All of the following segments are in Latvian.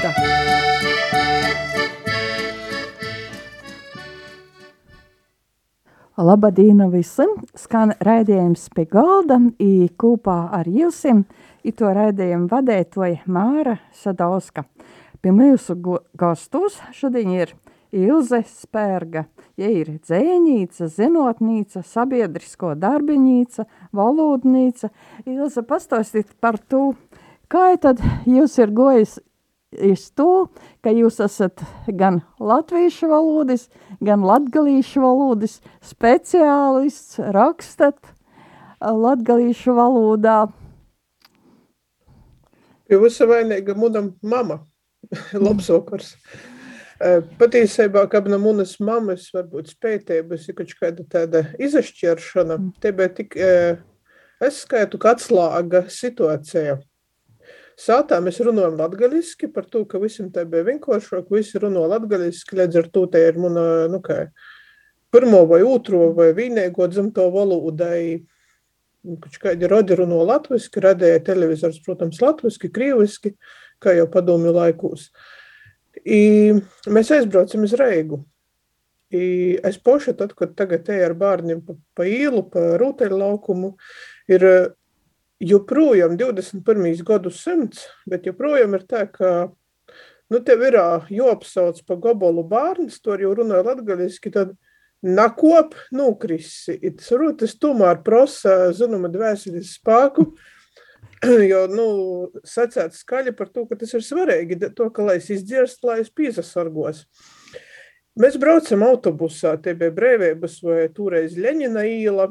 golda. Labadīna visam! Skan raidījums pie galda, i kūpā ar Ilsim, i to raidījumu vadētoja Māra Sadauska. Pie mūsu gastos šodien ir Ilze Spērga. Ja ir dzēnīca, zinotnīca, sabiedrisko darbinīca, valodnīca. Ilze, pastāstīt par to, kā tad jūs ir gojis iz to, ka jūs esat gan latviešu valodas, gan latgalīšu valodas speciālists, rakstat latgalīšu valodā. Pie visa vainīga munam mama. Labs vakars. Patiesībā, kā no manas mammas, varbūt spētības ir kaut kāda tāda izašķiršana, te bija tik, es skaitu, ka atslāga situācija. Sātā mēs runājam latgaliski par to, ka visam tā bija vienkāršāk, visi runā latgaliski, līdz ar to te ir mana, nu kā, pirmo vai otro vai vienīgo dzimto valodai, kaut kādi rodi runā latviski, radēja televizors, protams, latviski, krīviski, kā jau padomju laikos. I mēs aizbraucam uz Reigu. I es poša tad, kad tagad eju ar bērniem pa, pa īlu, pa rūteļu laukumu, ir joprojām 21. gadsimts, bet joprojām ir tā, ka nu, tev ir jāapsauc pa gabolu bērns, to jau runāja latgaliski, tad nakop nukrisi. Tas rūtas tomēr prasa, zinuma, dvēseles spēku, jo, nu, sacēt skaļi par to, ka tas ir svarīgi, to, ka, lai es izdzirst, lai es pīzasargos. Mēs braucam autobusā, tie bija brēvības vai toreiz Ļeņina īla,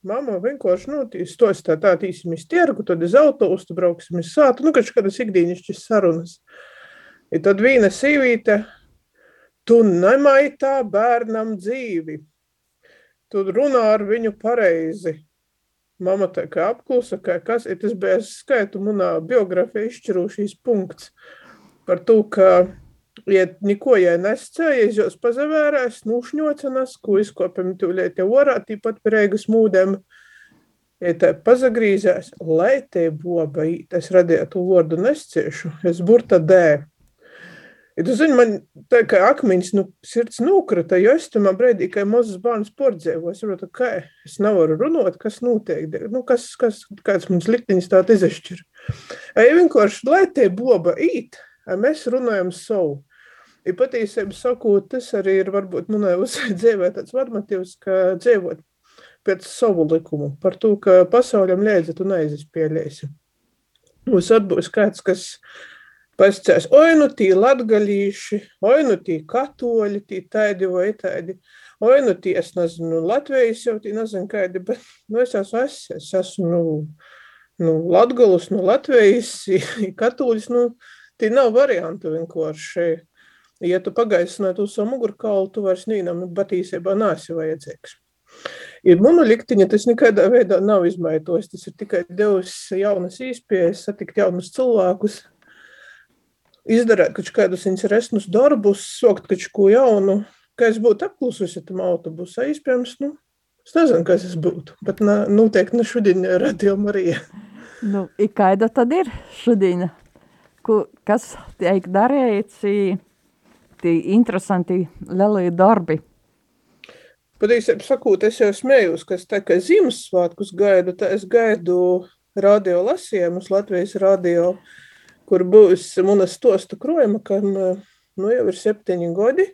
Mama vienkārši, nu, stos tā tā tīsim iz tirgu, tad iz autobustu brauksim iz sātu, nu, kaut kādas ikdīnišķas sarunas. I tad vīna sīvīte, tu nemaitā bērnam dzīvi. Tu runā ar viņu pareizi. Mama tā kā apklusa, kā kas, ir tas bija skaitu manā biografija izšķirūšīs punkts par to, ka ja neko jai nescēja, es jūs pazavērās, nušņocenas, ko izkopam tūlēti orā, tīpat pareigas mūdēm. Ja tā pazagrīzēs, lai te boba, es radīju to vārdu nesciešu, es burta dē. Ja tu zini, man tā kā akmeņs, nu, sirds nukrita, jo es tamā brīdī, kā mazas bērns pordzēvo, es saprotu, kā es nevaru runāt, kas notiek, nu, kas, kas, kāds mums likteņas tā izešķir. Ja vienkārši, lai te boba īt, mēs runājam savu. Ja patiesībā sakot, tas arī ir varbūt manai uzsai dzīvē tāds vadmatīvs, ka dzīvot pēc savu likumu, par to, ka pasauļam liedzi tu neizspēlēsi. Mums atbūs kāds, kas pasacēs, oi nu tī latgalīši, oi nu tī katoļi, tī tādi vai tādi, oi nu tī, es nezinu, Latvijas jau tī nezinu kādi, bet nu es esmu, es, es esmu, nu, nu, latgalus, nu, Latvijas, katoļis, nu, tī nav variantu vienkārši ja tu pagaisināji to savu mugurkaulu, tu vairs nīnam batīsībā nāsi vajadzīgs. Ir munu liktiņa, tas nekādā veidā nav izmaitojis, tas ir tikai devis jaunas īspējas, satikt jaunus cilvēkus, izdarēt kaut kādus interesantus darbus, sokt kaut ko jaunu, ka es būtu apklususi tam autobusā, iespējams, nu, es nezinu, kas es būtu, bet ne, noteikti ne šodien radio Marija. Nu, kāda tad ir šodien? Ko, kas tiek darīts? Ļoti interesanti lielie darbi. Patiesībā sakot, es jau smējos, ka es tā kā Ziemassvētkus gaidu, tā es gaidu radio lasījumus Latvijas radio, kur būs munas stosta krojuma, kam nu, jau ir septiņi gadi.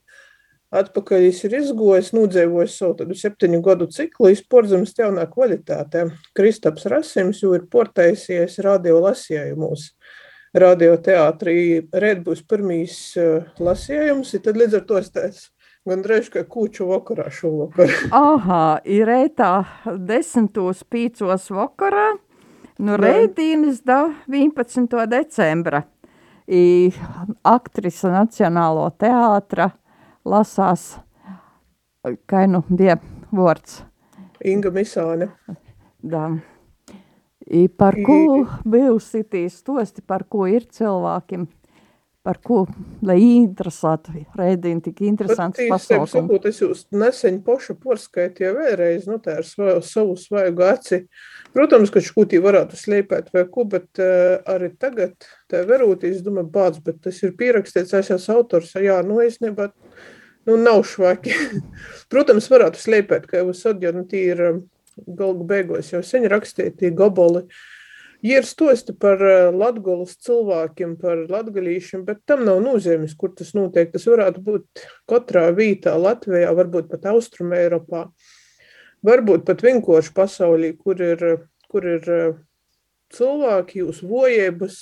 Atpakaļ viņš ir izgojis, nodzīvojis savu tādu septiņu gadu ciklu, izporzemes jaunā kvalitātē. Kristaps Rasims jau ir portaisies radio lasījumus radioteātrī rēt būs pirmīs uh, lasījums, tad līdz ar to es teicu, gan drēž, ka kūču vakarā šovakar. Aha, ir rētā desmitos pīcos vakarā, nu rēdīnis da 11. decembra. I aktrisa Nacionālo teātra lasās, kā nu bija vārds? Inga Misāne. Da. I par ko bijusi tī stosti, par ko ir cilvēkiem, par ko, lai interesētu rēdīni tik interesants pasaukums. Sakot, es jūs neseņ poša porskaitīju vēlreiz, nu tā ar savu, savu svaigu aci. Protams, ka škūtī varētu slēpēt vai ko, bet uh, arī tagad tā verūtī, es domāju, bāc, bet tas ir pierakstīts, es esmu autors, jā, nu es nebat, nu nav švaki. Protams, varētu slēpēt, ka jau sadja, nu tī ir galgu beigos jau sen rakstīti goboli. Uh, Ir stosti par eh, latgolas cilvēkiem, par latgalīšiem, bet tam nav nozīmes, kur tas notiek. Tas varētu būt katrā vītā Latvijā, varbūt pat Austrum Eiropā, varbūt pat vienkārši pasaulī, kur ir, kur ir eh, cilvēki, jūs vojības,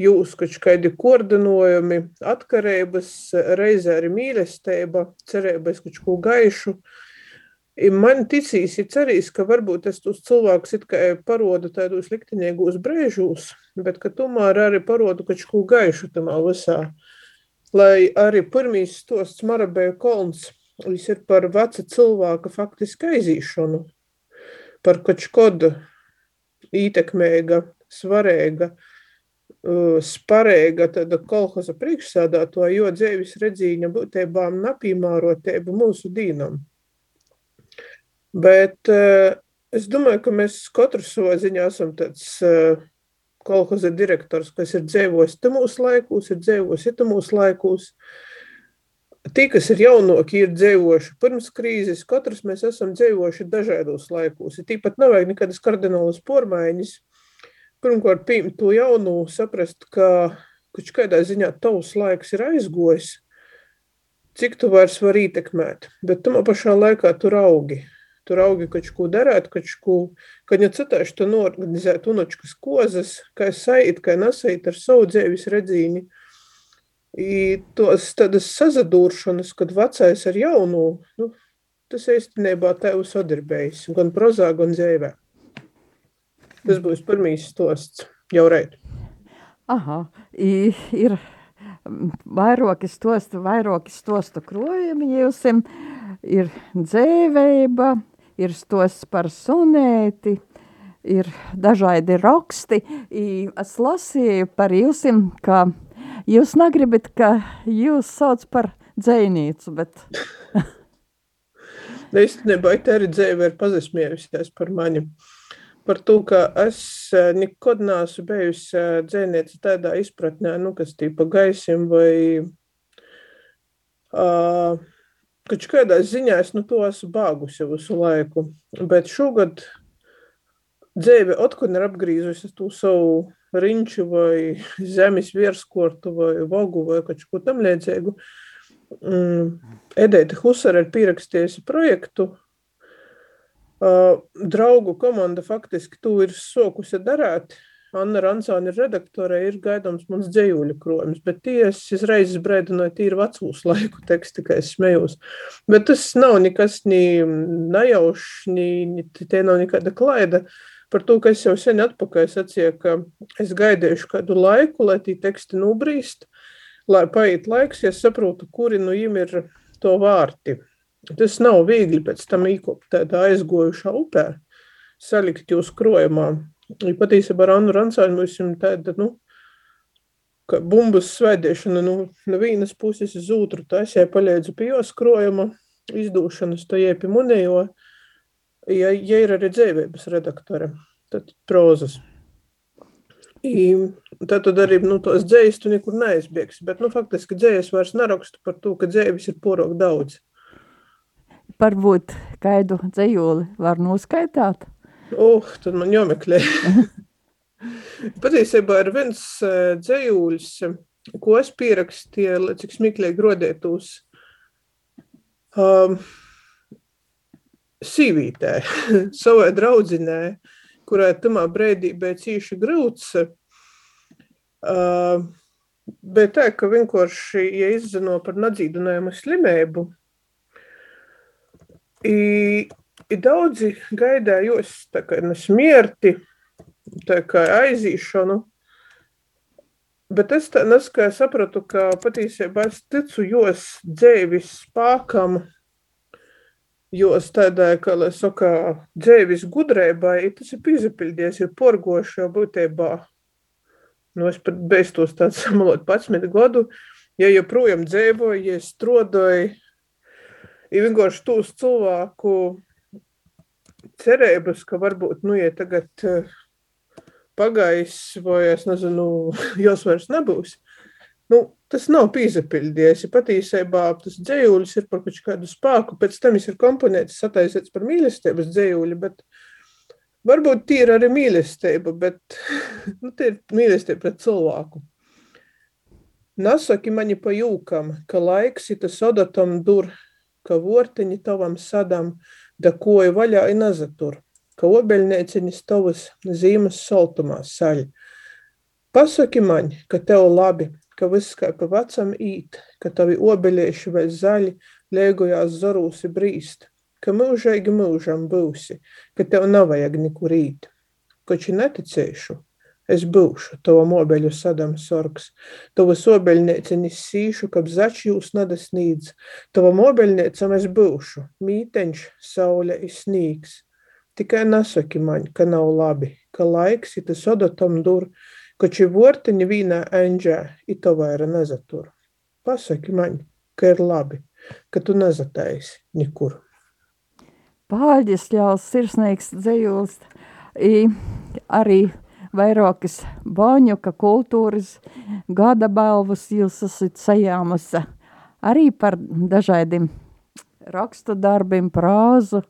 jūs kaut kādi koordinojumi, atkarības, reizē arī mīlestība, cerības kaut ko gaišu. Uh, Man ticīs, ir cerīs, ka varbūt es tos cilvēkus it kā parodu tādos likteņīgos brēžos, bet ka tomēr arī parodu kaut ko gaišu tamā visā. Lai arī pirmīs stosts Marabēja kolns, viņš ir par veca cilvēka faktiski aizīšanu, par kaut kodu ītekmēga, svarēga, sparēga tāda kolhoza priekšsādāto, jo dzēvis redzīņa būtībām napīmārotība mūsu dīnam. Bet uh, es domāju, ka mēs katrs savā ziņā esam tāds uh, kolhoza direktors, kas ir dzīvojis tamos laikos, ir dzīvojis itamos laikos. Tie, kas ir jaunāki, ir dzīvojuši pirms krīzes, katrs mēs esam dzīvojuši dažādos laikos. Tīpat nav vajag nekādas kardinālas pormaiņas. Pirmkārt, pieņemt to jaunu, saprast, ka kaut kādā ziņā tavs laiks ir aizgojis, cik tu vairs vari ietekmēt, bet tu pašā laikā tur augi tur augi darāt, kaut ko, kad citāši tu norganizēt unočkas kozas, kā sajūt, kā nesajūt ar savu dzēvis redzīni. I tos tādas sazadūršanas, kad vecais ar jaunu, nu, tas īstenībā tev sadarbējis, gan prozā, gan dzēvē. Tas būs pirmīs stosts jau reit. Aha, I, ir vairāki stostu, vairāki stostu krojumi jūsim, ir dzēvēba, ir stos par sunēti, ir dažādi raksti. Es lasīju par jūsim, ka jūs negribat, ka jūs sauc par dzēnīcu, bet... Īstenībā tā arī dzēve ir pazasmējusies par mani. Par to, ka es eh, nekad neesmu bijusi eh, dzēniece tādā izpratnē, nu, kas tīpa gaisim vai uh, Kaut kādā ziņā es nu, to esmu bāgusi visu laiku, bet šogad dzīve atkal ir apgriezusi to savu riņķu vai zemes virskortu vai vogu vai kaut ko tam līdzīgu. Mm, Edēta Husara ir pierakstījusi projektu. Draugu komanda faktiski to ir sokusi darīt. Anna Ransāne ir redaktore, ir gaidāms mans dzējuļu krojums, bet tie es izreiz brēdināju tīri vecūs laiku teksti, kā es smējos. Bet tas nav nekas ni nejaušs, ni, ni tie nav nekāda klaida. Par to, ka es jau sen atpakaļ sacīju, ka es gaidīšu kādu laiku, lai tie teksti nobrīst, lai paiet laiks, ja saprotu, kuri no viņiem ir to vārti. Tas nav viegli pēc tam īkopt tādā aizgojušā upē, salikt jūs krojumā. Ja patiesībā ar Annu Rancāņu mēs esam tāda, nu, ka bumbas svēdiešana nu, no vienas puses uz otru, tā es jai paļēdzu pie joskrojuma izdūšanas, to jai pie munējo, ja, ja ir arī dzēvības redaktore, tad prozas. I, tad, tad arī nu, tos dzējas tu nekur neaizbēgsi, bet nu, faktiski dzējas vairs nerakstu par to, ka dzēvis ir porok daudz. Varbūt kaidu dzējoli var noskaitāt? Uh, tad man jāmeklē. Patiesībā ir viens uh, dzējūļs, ko es pierakstīju, cik smiklīgi grodētos um, sīvītē, savai draudzinē, kurai tamā brēdī bija cīši grūts. Uh, bet tā, ka vienkārši, ja izzino par nadzīdinājumu slimību, i, daudzi gaidējos tā kā nesmierti, tā kā aizīšanu, bet es tā neskā sapratu, ka patiesībā es ticu jos dzēvis spākam, jos tādai, ka, lai saka, dzēvis gudrībai, tas ir pīzapildies, ir porgošo būtībā. Nu, es pat beistos tādu samalot 11 gadu, ja joprojām dzīvoju, ja strodoju, ir vienkārši tūs cilvēku cerības, ka varbūt, nu, ja tagad uh, pagājis, vai es nezinu, jos vairs nebūs, nu, tas nav pīzapildies. Ja patiesībā tas dzējulis ir par kaut kādu spēku, pēc tam viņš ir komponēts, sataisīts par mīlestības dzējuļu, bet varbūt tie ir arī mīlestība, bet nu, tie ir mīlestība pret cilvēku. Nasaki mani pa jūkam, ka laiks ita sodatam dur, ka vorteņi tavam sadam, da koju vaļā i nazatur, ka obeļnieciņas tavas zīmes soltumā saļ. Pasaki man, ka tev labi, ka viss kā pa vecam īt, ka tavi obeļieši vai zaļi liegojās zorūsi brīst, ka mūžīgi mūžam būsi, ka tev nevajag nekur īt. Koči neticēšu, es būšu, tava mobeļu sadam sorgs, tava sobeļniecenis sīšu, kab zač jūs nadasnīdz, tava mobeļniecam es būšu, mīteņš, saule ir snīgs. Tikai nesaki man, ka nav labi, ka laiks ir tas odotam dur, Koči vortiņi vīnā enģē, ito vaira nezatur. Pasaki man, ka ir labi, ka tu nezataisi nikur. Pāļģis ļaus sirsnīgs dzējuls, arī vairākas Boņuka kultūras gada balvas jūs esat sajāmusi arī par dažādiem rakstu darbiem, prāzu.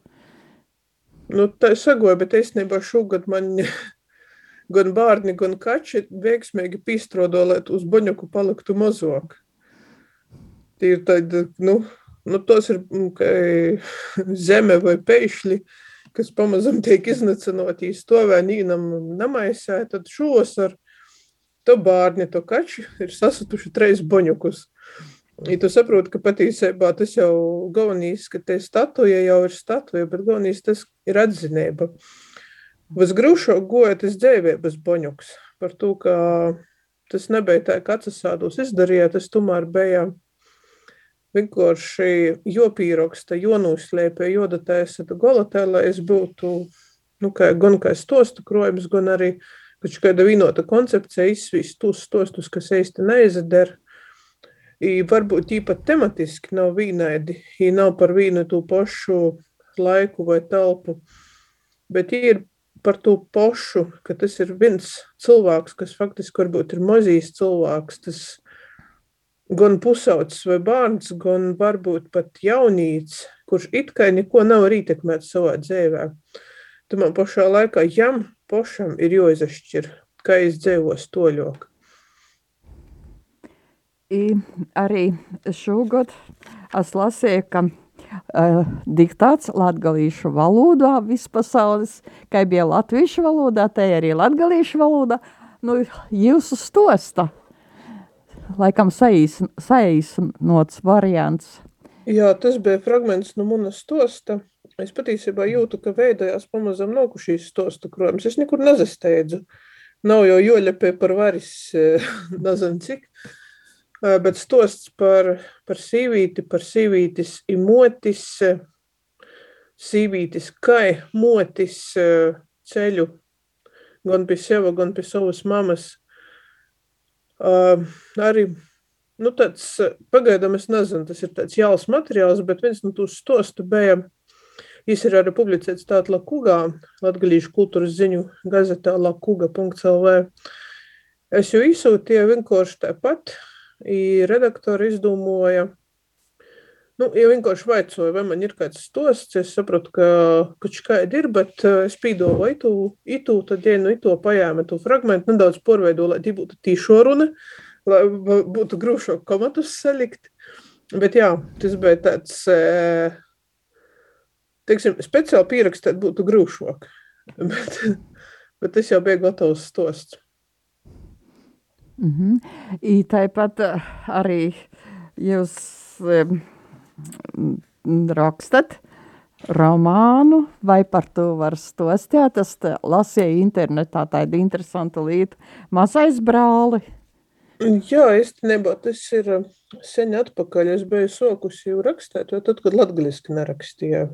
Nu, tā sagoja, bet īstenībā šogad man gan bērni, gan kači veiksmīgi pīstrodo, lai uz boņuku paliktu mazāk. Tie ir tādi, nu, nu tos ir mm, zeme vai peišļi, kas pamazam tiek iznacinoti, stovē nīnam namaisē, tad šos ar to bērni, to kači ir sasatuši treis boņukus. Ja tu saproti, ka patiesībā tas jau galvenais, ka te statuja jau ir statuja, bet galvenais tas ir atzinība. Uh, Visgrūšāk goja tas dzīvības boņuks par to, ka tas nebija tā, ka atsasādus izdarīja, tas tomēr bija vienkārši jopīroksta, jonūslēpē, jodatēsa golatē, lai es būtu, nu, kā, gan kā stostu krojums, gan arī, kaut kāda vienota koncepcija izsvīst tos stostus, kas īsti neizader. I varbūt īpat tematiski nav vienādi, ja nav par vienu to pašu laiku vai telpu, bet ir par to pašu, ka tas ir viens cilvēks, kas faktiski varbūt ir mazīs cilvēks, tas gan pusaudzis vai bērns, gan varbūt pat jaunīts, kurš it kā neko nav arī ietekmēts savā dzīvē. Tomēr pašā laikā jam pašam ir jāizašķir, kā es dzīvos toļok. I arī šogad es lasīju, ka uh, diktāts latgalīšu valodā vispasaules, kā bija latviešu valodā, tā arī latgalīšu valodā. Nu, jūsu stosta, laikam saīsnots variants. Jā, tas bija fragments no manas stosta. Es patiesībā jūtu, ka veidojās pamazam nokušīs stosta krojums. Es nekur nezasteidzu. Nav jau joļepē par varis, nezinu cik. Uh, bet stosts par, par sīvīti, par sīvītis imotis, sīvītis kai motis ceļu gan pie seva, gan pie savas mamas. Arī, nu tāds, pagaidām es nezinu, tas ir tāds jāls materiāls, bet viens no tūs stostu bija, jis ir arī publicēts tātad Lakugā, Latgalīšu kultūras ziņu gazetā lakuga.lv. Es jau izsūtīju vienkārši tāpat, redaktori izdomāja, nu, ja vienkārši vaicoju, vai man ir kāds stosts, es sapratu, ka kaut kāda ir, bet eh, es pīdoju itu, itu, tad, ja nu ito pajāme tu fragmentu, nedaudz porveido, lai tī būtu tīšo runa, lai būtu grūšo komatus salikt. Bet jā, tas bija tāds, eh, teiksim, speciāli pierakstēt būtu grūšāk. Bet, bet tas jau bija gatavs stosts. Mm -hmm. I tāpat eh, arī jūs um, rakstat romānu, vai par to var stostāt. Es lasīju internetā tādu interesantu lietu. Mazais brāli. Jā, īstenībā tas ir eh, sen atpakaļ. Es biju sokusi jau rakstīt, jo tad, kad latgaliski nerakstīju.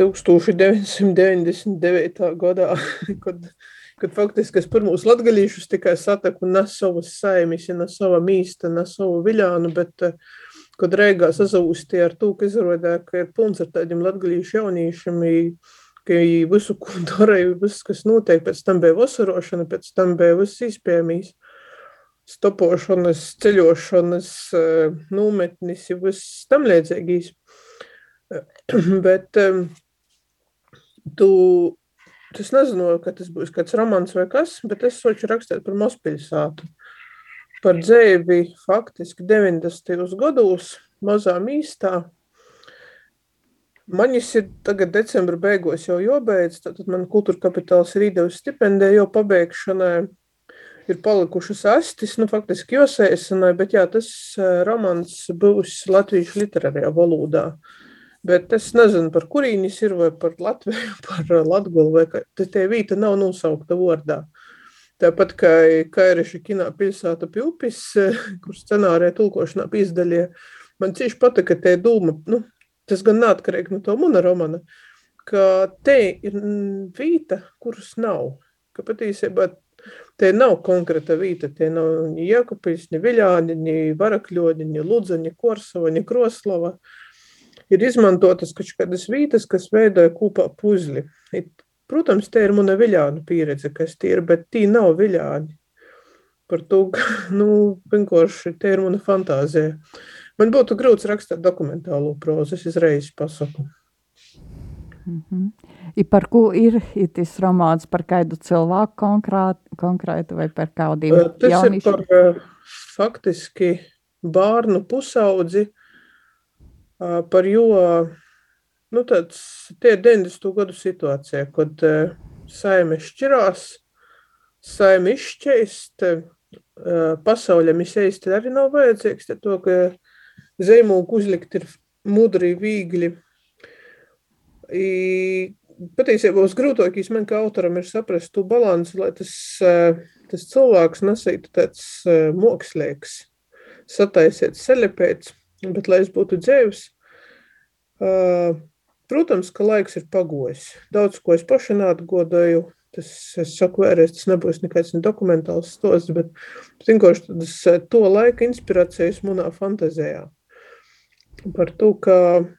1999. gadā, kad kad faktiski es pirmos latgalīšus tikai sataku ne savas saimis, ne sava mīsta, ne savu viļānu, bet kad reigā sazūstie ar to, ka izrodē, ka ir pilns ar tādiem latgalīšu jaunīšiem, ka visu, ko darīju, viss, kas notiek, pēc tam bija vasarošana, pēc tam bija viss izpējamīs stopošanas, ceļošanas, nometnis, viss tam līdzīgīs. Bet um, tu, es nezinu, ka tas būs kāds romans vai kas, bet es soču rakstīt par Mospilsātu. Par dzēvi faktiski 90. gados, mazā mīstā. Manis ir tagad decembra beigos jau jobeidz, tad man kultūra kapitāls ir īdevis stipendē jau pabeigšanai. Ir palikušas astis, nu faktiski josēsanai, bet jā, tas romans būs latviešu literārajā valodā. Uh, Bet es nezinu, par kurīnis ir, vai par Latviju, par Latgulu, vai ka tie vīta nav nosaukta vārdā. Tāpat kā Kairiša kinā pilsēta Pilpis, kur scenārē tulkošanā izdaļie, man cieši patika tie dūma, nu, tas gan neatkarīgi no to mana romana, ka te ir vīta, kuras nav. Ka patiesībā te nav konkrēta vīta, te nav ni Jēkabīs, ni Viļāni, ni Varakļoņi, ni Ludza, ni Korsava, ni Kroslava. Ir izmantotas kaut kādas vītas, kas veidoja kopā puzli. Protams, te ir mana viļānu pieredze, kas tie ir, bet tī nav viļāni. Par to, nu, vienkārši te ir mana fantāzija. Man būtu grūts rakstīt dokumentālo prozu, es izreiz pasaku. Mm -hmm. I par ko ir tas romāns? Par kādu cilvēku konkrēt, konkrētu vai par kādiem jauniešiem? Tas jaunišiem? ir par uh, faktiski bārnu pusaudzi, par jo, nu tāds, tie ir 90. gadu situācija, kad saime šķirās, saime izšķeist, pasauļam izēst arī nav vajadzīgs, te to, ka zīmogu uzlikt ir mudri, vīgli. I, patiesībā uz grūtākais man kā autoram ir saprast to balansu, lai tas, tas cilvēks nesītu tāds mokslīgs, sataisiet selepēts, Bet, lai es būtu dzīves, protams, ka laiks ir pagojis. Daudz ko es paši neatgodoju. Tas, es saku, vēlreiz, tas nebūs nekāds ne dokumentāls stosts, bet vienkārši tas to laika inspirācijas manā fantazijā. Par to, ka,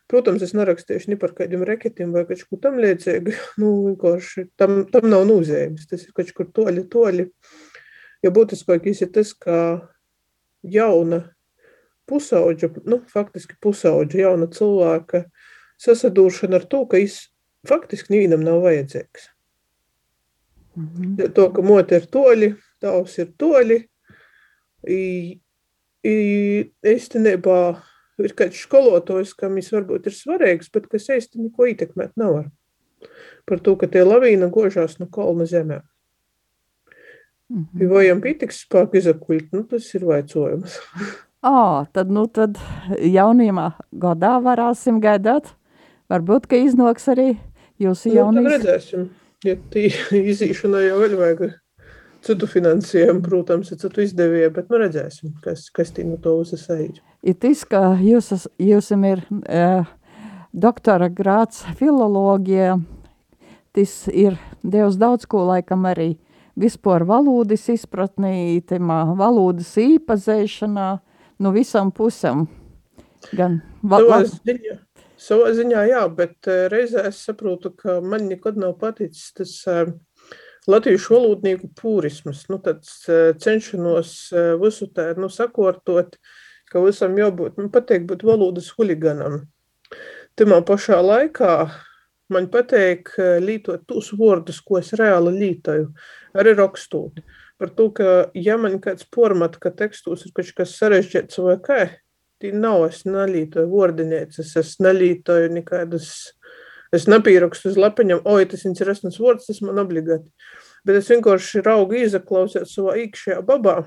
protams, es nerakstīšu ni par kādiem reketiem vai kaut ko tam līdzīgu. Nu, vienkārši tam, tam nav nozīmes. Tas ir kaut kur toļi, toļi. Jo būtiskākais ir tas, ka jauna pusauģa, nu, faktiski pusauģa jauna cilvēka sasadūršana ar to, ka viņš faktiski nevienam nav vajadzīgs. Mm -hmm. To, ka moti ir toļi, tavs ir toļi, i, i, īstenībā ir kāds skolotājs, kam viņš varbūt ir svarīgs, bet kas īsti neko ietekmēt nevar. Par to, ka tie lavīna gožās no kolna zemē. Mm -hmm. Vai jām pietiks spēku izakuļt, nu tas ir vaicojums. Ā, tad, nu, tad jaunībā gadā varēsim gaidāt. Varbūt, ka iznāks arī jūsu jaunības. Nu, redzēsim. Ja tī izīšanai jau vēl vajag citu finansējumu, protams, ir citu izdevību, bet nu redzēsim, kas, kas tī no to uzsasēj. Ir tas, ka jūs, jūsim ir uh, doktora grāts filologija, tas ir Dievs daudz ko laikam arī vispār valodas izpratnī, temā valodas īpazēšanā, no visām pusēm. Gan savā ziņā, savā ziņā, jā, bet uh, reizē es saprotu, ka man nekad nav paticis tas uh, latviešu valodnieku pūrisms. Nu, tāds uh, cenšanos visu tā, nu, sakortot, ka visam jābūt, man patīk būt valodas huliganam. Timā pašā laikā man patīk lītot tos vārdus, ko es reāli lītoju, arī rakstot. Uh, par to, ka, ja man kāds pormat, ka tekstos ir kaut kas sarežģīts vai kā, tī nav, es nelītoju vordinēcis, es nelītoju nekādas, es nepīrakstu uz lapiņam, oi, tas interesants vārds, tas man obligāti. Bet es vienkārši raugu izaklausēt savā īkšējā babā,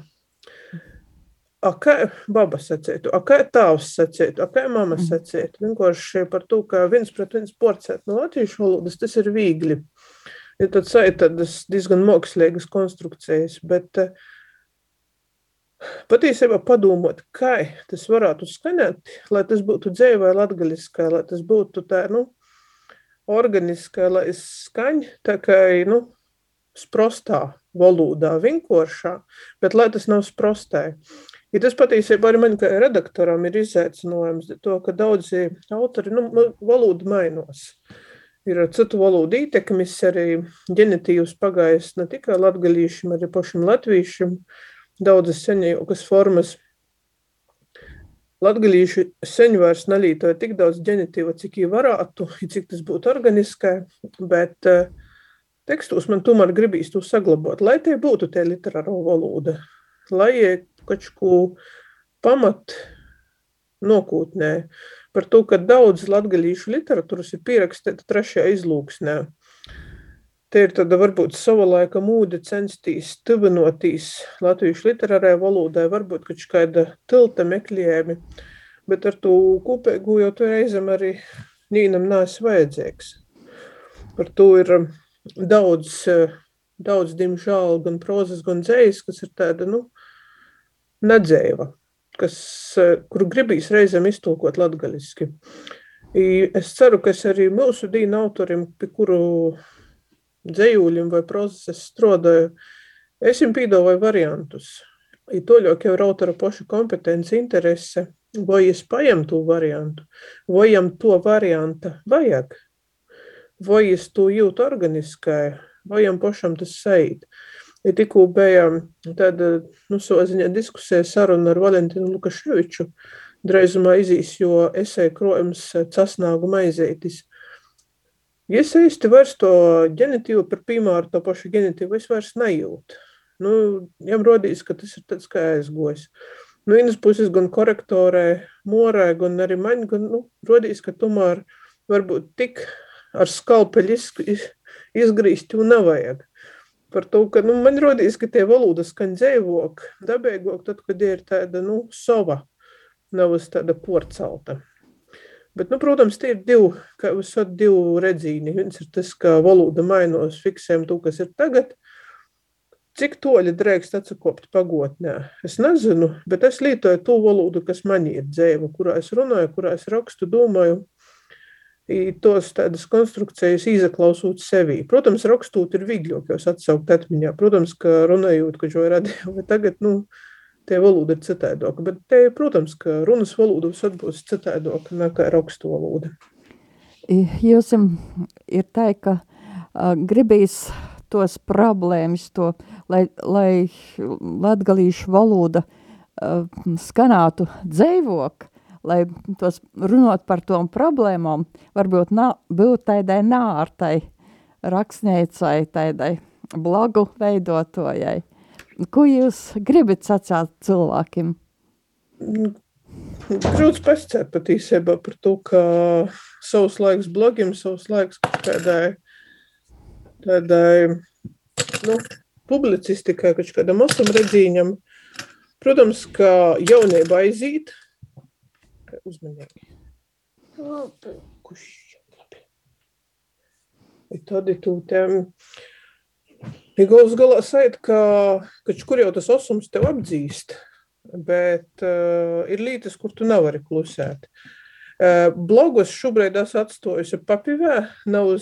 A kā baba sacītu, a kā tēvs sacītu, a kā mamma mm. sacītu. Vienkārši par to, ka viens pret viens porcēt no latviešu valodas, tas ir viegli. Uh, ir tāds tādas diezgan mākslīgas konstrukcijas, bet eh, patiesībā padomāt, kā tas varētu skanēt, lai tas būtu dzēvē latgaliskā, lai tas būtu tā, nu, organiskā, lai es skaņ, tā kā, nu, sprostā valodā, vinkošā, bet lai tas nav sprostē. Ja tas patiesībā arī man kā redaktoram ir izaicinājums, to, ka daudzi autori, nu, valoda mainos. Ir citu valodu ietekmis arī ģenitīvs pagājis ne tikai latgalīšiem, arī pašam latvīšiem, daudzas senjaukas formas. Latgalīši seņu vairs nalītoja tik daudz ģenitīva, cik jī varētu, cik tas būtu organiskai, bet uh, tekstos man tomēr gribīs to saglabāt, lai tie būtu tie literāro valoda, lai kaut ko pamat nokūtnē par to, ka daudz latgalīšu literatūras ir pierakstīta trešajā izlūksnē. Te ir tāda varbūt sava laika mūde censties tuvinotīs latviešu literārajai valodai, varbūt kaut kāda tilta meklējumi, bet ar to kopēgu jau to reizam arī nīnam nāc vajadzīgs. Par to ir daudz, eh, daudz diemžēl, gan prozas, gan dzējas, kas ir tāda, nu, nedzēva, kas, eh, kuru gribīs reizēm iztulkot latgaliski. Es ceru, ka es arī mūsu dīna autorim, pie kuru dzējūļiem vai prozas es strādāju, es viņam pīdāvoju variantus. I toļok jau ir autora poša kompetence, interese, vai es paņem to variantu, vai jam to varianta vajag vai es to jūtu organiskai, vai jam pašam tas seit. Ja tikko bija tāda, nu, soziņā diskusija saruna ar Valentinu Lukaševiču, dreizumā izīs, jo esēja krojums casnāgu maizētis. Ja es īsti vairs to ģenitīvu par piemēru, to pašu ģenitīvu, es vairs nejūtu. Nu, jām rodīs, ka tas ir tāds kā aizgojis. Nu, vienas puses gan korektorē, morē, gan arī man, gan, nu, rodīs, ka tomēr varbūt tik ar skalpeļu izgrīzt jau nevajag. Par to, ka nu, man rodīs, ka tie valoda skan dzēvok, dabēgok, tad, kad ir tāda, nu, sova, nav tāda porcelta. Bet, nu, protams, tie ir divi, kā jūs sakat, divi redzīni. Viens ir tas, ka valoda mainos, fiksējam to, kas ir tagad. Cik toļi drēkst atsakopt pagotnē? Es nezinu, bet es lietoju to valodu, kas man ir dzēva, kurā es runāju, kurā es rakstu, domāju tos tādas konstrukcijas izaklausot sevī. Protams, rakstūt ir vieglāk, jo atsaukt atmiņā. Protams, ka runājot, ka šo radīju, bet tagad, nu, tie valoda ir citādāka. Bet te, protams, ka runas valoda būs citādāka nekā rakstu valoda. Jūs ir tā, ka gribīs tos problēmas, to, lai, lai latgalīšu valoda skanātu dzēvok, lai tos runot par tom problēmām, varbūt nā, būt tādai nārtai rakstniecai, tādai blogu veidotojai. Ko jūs gribat sacīt cilvēkiem? Grūts pasakāt patiesībā par to, ka savs laiks blogiem, savs laiks kādai, tādai, nu, publicistikai, kaut kādam osam redzīņam. Protams, ka jaunība aiziet, uzmanīgi. Kurš tad ir tūtēm. Ir galas galā sajūt, ka, ka kur jau tas osums tev apdzīst, bet uh, ir lītas, kur tu nevari klusēt. Uh, blogus šobrīd esmu atstājusi papīvē, nav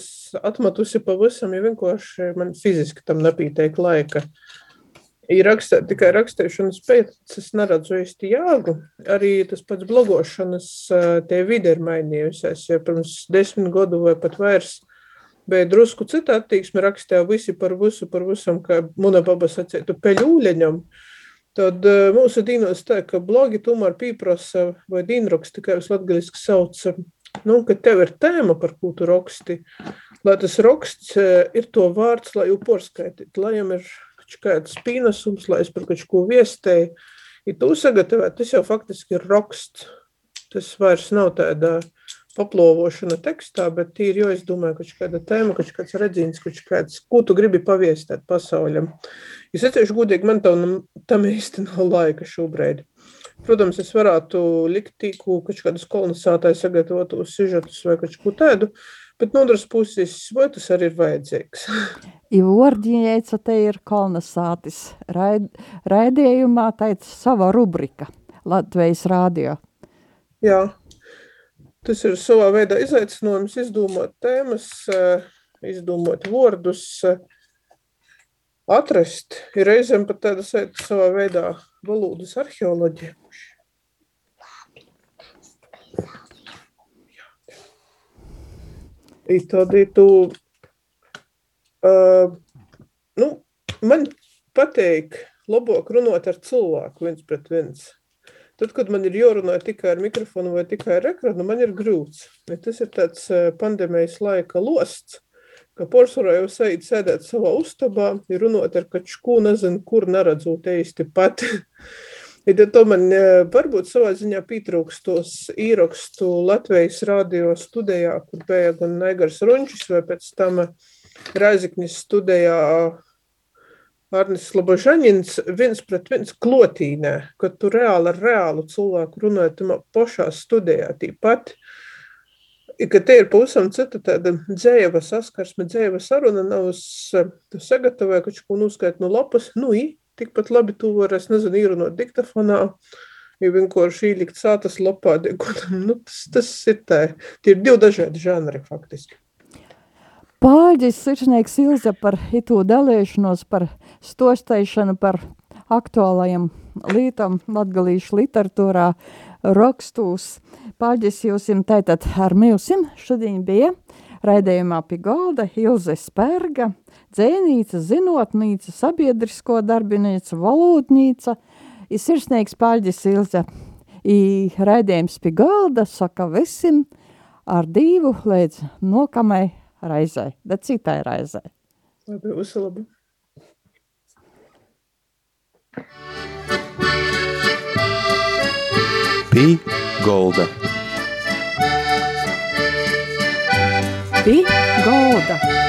atmetusi pavisam, jo vienkārši man fiziski tam nepīteik laika. Uh, ir rakstā, tikai rakstīšanas pēc, es neredzu īsti jāgu. Arī tas pats blogošanas tie vide ir mainījusies, jo pirms desmit gadu vai pat vairs bija drusku cita attieksme, rakstīja visi par visu, par visam, kā muna baba sacītu, peļūļaņam. Tad mūsu dīnos tā, ka blogi tomēr pīprasa vai dīnraksti, kā jūs latgaliski sauc, nu, ka tev ir tēma, par ko tu raksti, lai tas raksts ir to vārds, lai jau porskaitīt, lai jam ir kāds pīnesums, lai es par kaut ko viestēju. Ja tu sagatavē, tas jau faktiski ir raksts. Tas vairs nav tāda paplovošana tekstā, bet tīri, jo es domāju, ka kāda tēma, ka kāds redzīns, ka kāds, ko tu gribi paviestēt pasauļam. Es atceļšu godīgi, man tam, tam īsti nav laika šobrīd. Protams, es varētu likt tīku, ka kādas kolonizētāji sagatavotos sižetus vai kaut ko tādu, bet no otras puses, vai tas arī ir vajadzīgs? I Vorģiņēca te ir kolonizātis. Raid, raidījumā teica sava rubrika Latvijas rādio. Jā, tas ir savā veidā izaicinājums izdomāt tēmas, izdomāt vārdus, atrast. Ir reizēm pat tāda savā veidā valodas arheoloģija. I tad tu, uh, nu, man patīk labāk runāt ar cilvēku viens pret viens. Tad, kad man ir jārunā tikai ar mikrofonu vai tikai ar ekranu, man ir grūts. Ja tas ir tāds pandēmijas laika losts, ka porcelāna jau sēž sēdēt savā ustabā, ir runāt ar kačku, nezinu, kur neredzot īsti pat. Ja to man varbūt savā ziņā pietrūkst tos īrakstu Latvijas radio studijā, kur bija gan Negars Runčis vai pēc tam Raiziknis studijā Arnis Slobožaņins viens pret viens klotīnē, kad tu reāli ar reālu cilvēku runāji tamā pašā studijā tīpat. Ka te ir pavisam cita tāda dzēva saskarsme, dzēva saruna, nav uz, tu sagatavoji, ka čuku nuskait no lapas, nu, i, tikpat labi tu vari, es nezinu, īrunot diktafonā, ja vienkārši ielikt sātas lapā, nu, tas, tas ir tā. Tie ir divi dažādi žanri faktiski. Pāģis Sirsnieks Ilze par itu dalīšanos, par stosteišanu, par aktuālajiem lītam latgalīšu literatūrā rakstūs. Pāģis jūsim tātad ar milsim šodien bija raidījumā pie galda Ilze Sperga, dzēnīca, zinotnīca, sabiedrisko darbinīca, valodnīca, ir sirsnīgs paļģis Ilze. I raidījums pie galda saka visim ar divu līdz nokamai raizai, bet citai raizai. Labi, uzlabi. Pī golda. Pī golda.